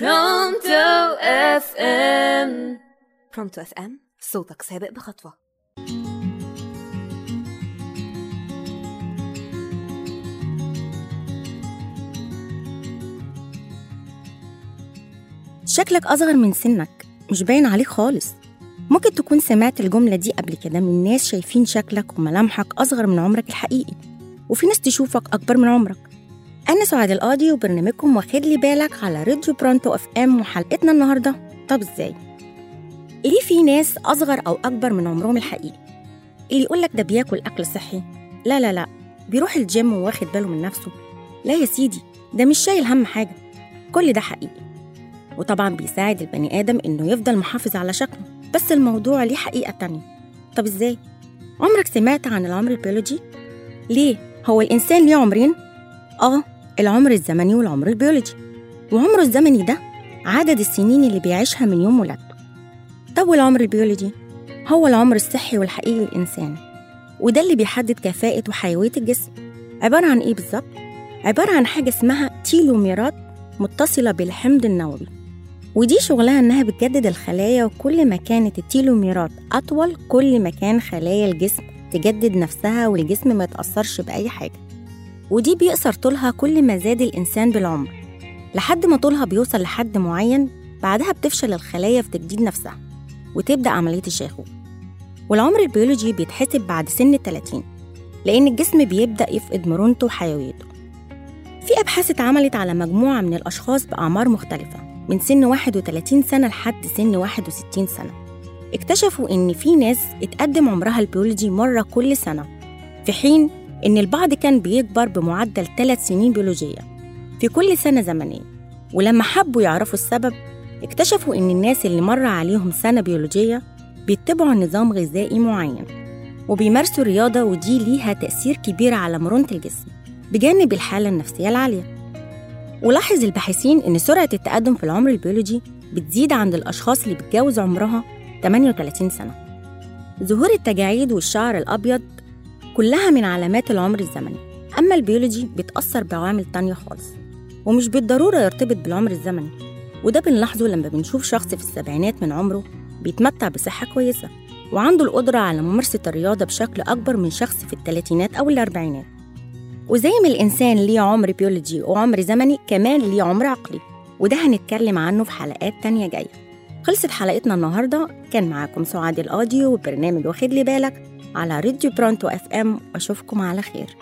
برونتو FM. برونتو FM صوتك سابق بخطوة. شكلك أصغر من سنك مش باين عليك خالص. ممكن تكون سمعت الجملة دي قبل كده من ناس شايفين شكلك وملامحك أصغر من عمرك الحقيقي. وفي ناس تشوفك أكبر من عمرك. أنا سعاد القاضي وبرنامجكم واخد لي بالك على راديو برونتو FM وحلقتنا النهاردة طب إزاي؟ ليه في ناس أصغر أو أكبر من عمرهم الحقيقي؟ اللي يقولك ده بياكل أكل صحي لا لا لا بيروح الجيم وواخد باله من نفسه لا يا سيدي ده مش شايل هم حاجة كل ده حقيقي وطبعا بيساعد البني آدم إنه يفضل محافظ على شكله بس الموضوع ليه حقيقة تانية طب إزاي؟ عمرك سمعت عن العمر البيولوجي؟ ليه؟ هو الإنسان ليه عمرين؟ آه العمر الزمني والعمر البيولوجي. وعمره الزمني ده عدد السنين اللي بيعيشها من يوم ولادته. طب والعمر البيولوجي؟ هو العمر الصحي والحقيقي للإنسان. وده اللي بيحدد كفاءة وحيوية الجسم. عبارة عن إيه بالظبط؟ عبارة عن حاجة اسمها تيلوميرات متصلة بالحمض النووي. ودي شغلها إنها بتجدد الخلايا وكل ما كانت التيلوميرات أطول كل ما كان خلايا الجسم تجدد نفسها والجسم ما يتأثرش بأي حاجة. ودي بيقصر طولها كل ما زاد الإنسان بالعمر. لحد ما طولها بيوصل لحد معين بعدها بتفشل الخلايا في تجديد نفسها وتبدأ عملية الشيخوخة والعمر البيولوجي بيتحسب بعد سن التلاتين لأن الجسم بيبدأ يفقد مرونته وحيويته. في أبحاث اتعملت على مجموعة من الأشخاص بأعمار مختلفة من سن 31 سنة لحد سن 61 سنة. اكتشفوا إن في ناس اتقدم عمرها البيولوجي مرة كل سنة في حين إن البعض كان بيكبر بمعدل 3 سنين بيولوجية في كل سنة زمنية ولما حبوا يعرفوا السبب اكتشفوا إن الناس اللي مر عليهم سنة بيولوجية بيتبعوا نظام غذائي معين وبيمارسوا رياضة ودي ليها تأثير كبير على مرونة الجسم بجانب الحالة النفسية العالية. ولاحظ الباحثين إن سرعة التقدم في العمر البيولوجي بتزيد عند الأشخاص اللي بتجاوز عمرها 38 سنة. ظهور التجاعيد والشعر الأبيض كلها من علامات العمر الزمني. أما البيولوجي بيتأثر بعوامل تانية خالص ومش بالضرورة يرتبط بالعمر الزمني وده بنلاحظه لما بنشوف شخص في السبعينات من عمره بيتمتع بصحة كويسة وعنده القدرة على ممارسة الرياضة بشكل أكبر من شخص في الثلاثينات أو الأربعينات. وزي ما الإنسان ليه عمر بيولوجي وعمر زمني كمان ليه عمر عقلي وده هنتكلم عنه في حلقات تانية جاية. خلصت حلقتنا النهاردة كان معاكم سعاد القاضي وبرنامج واخد لي بالك. على راديو برونتو FM. واشوفكم على خير.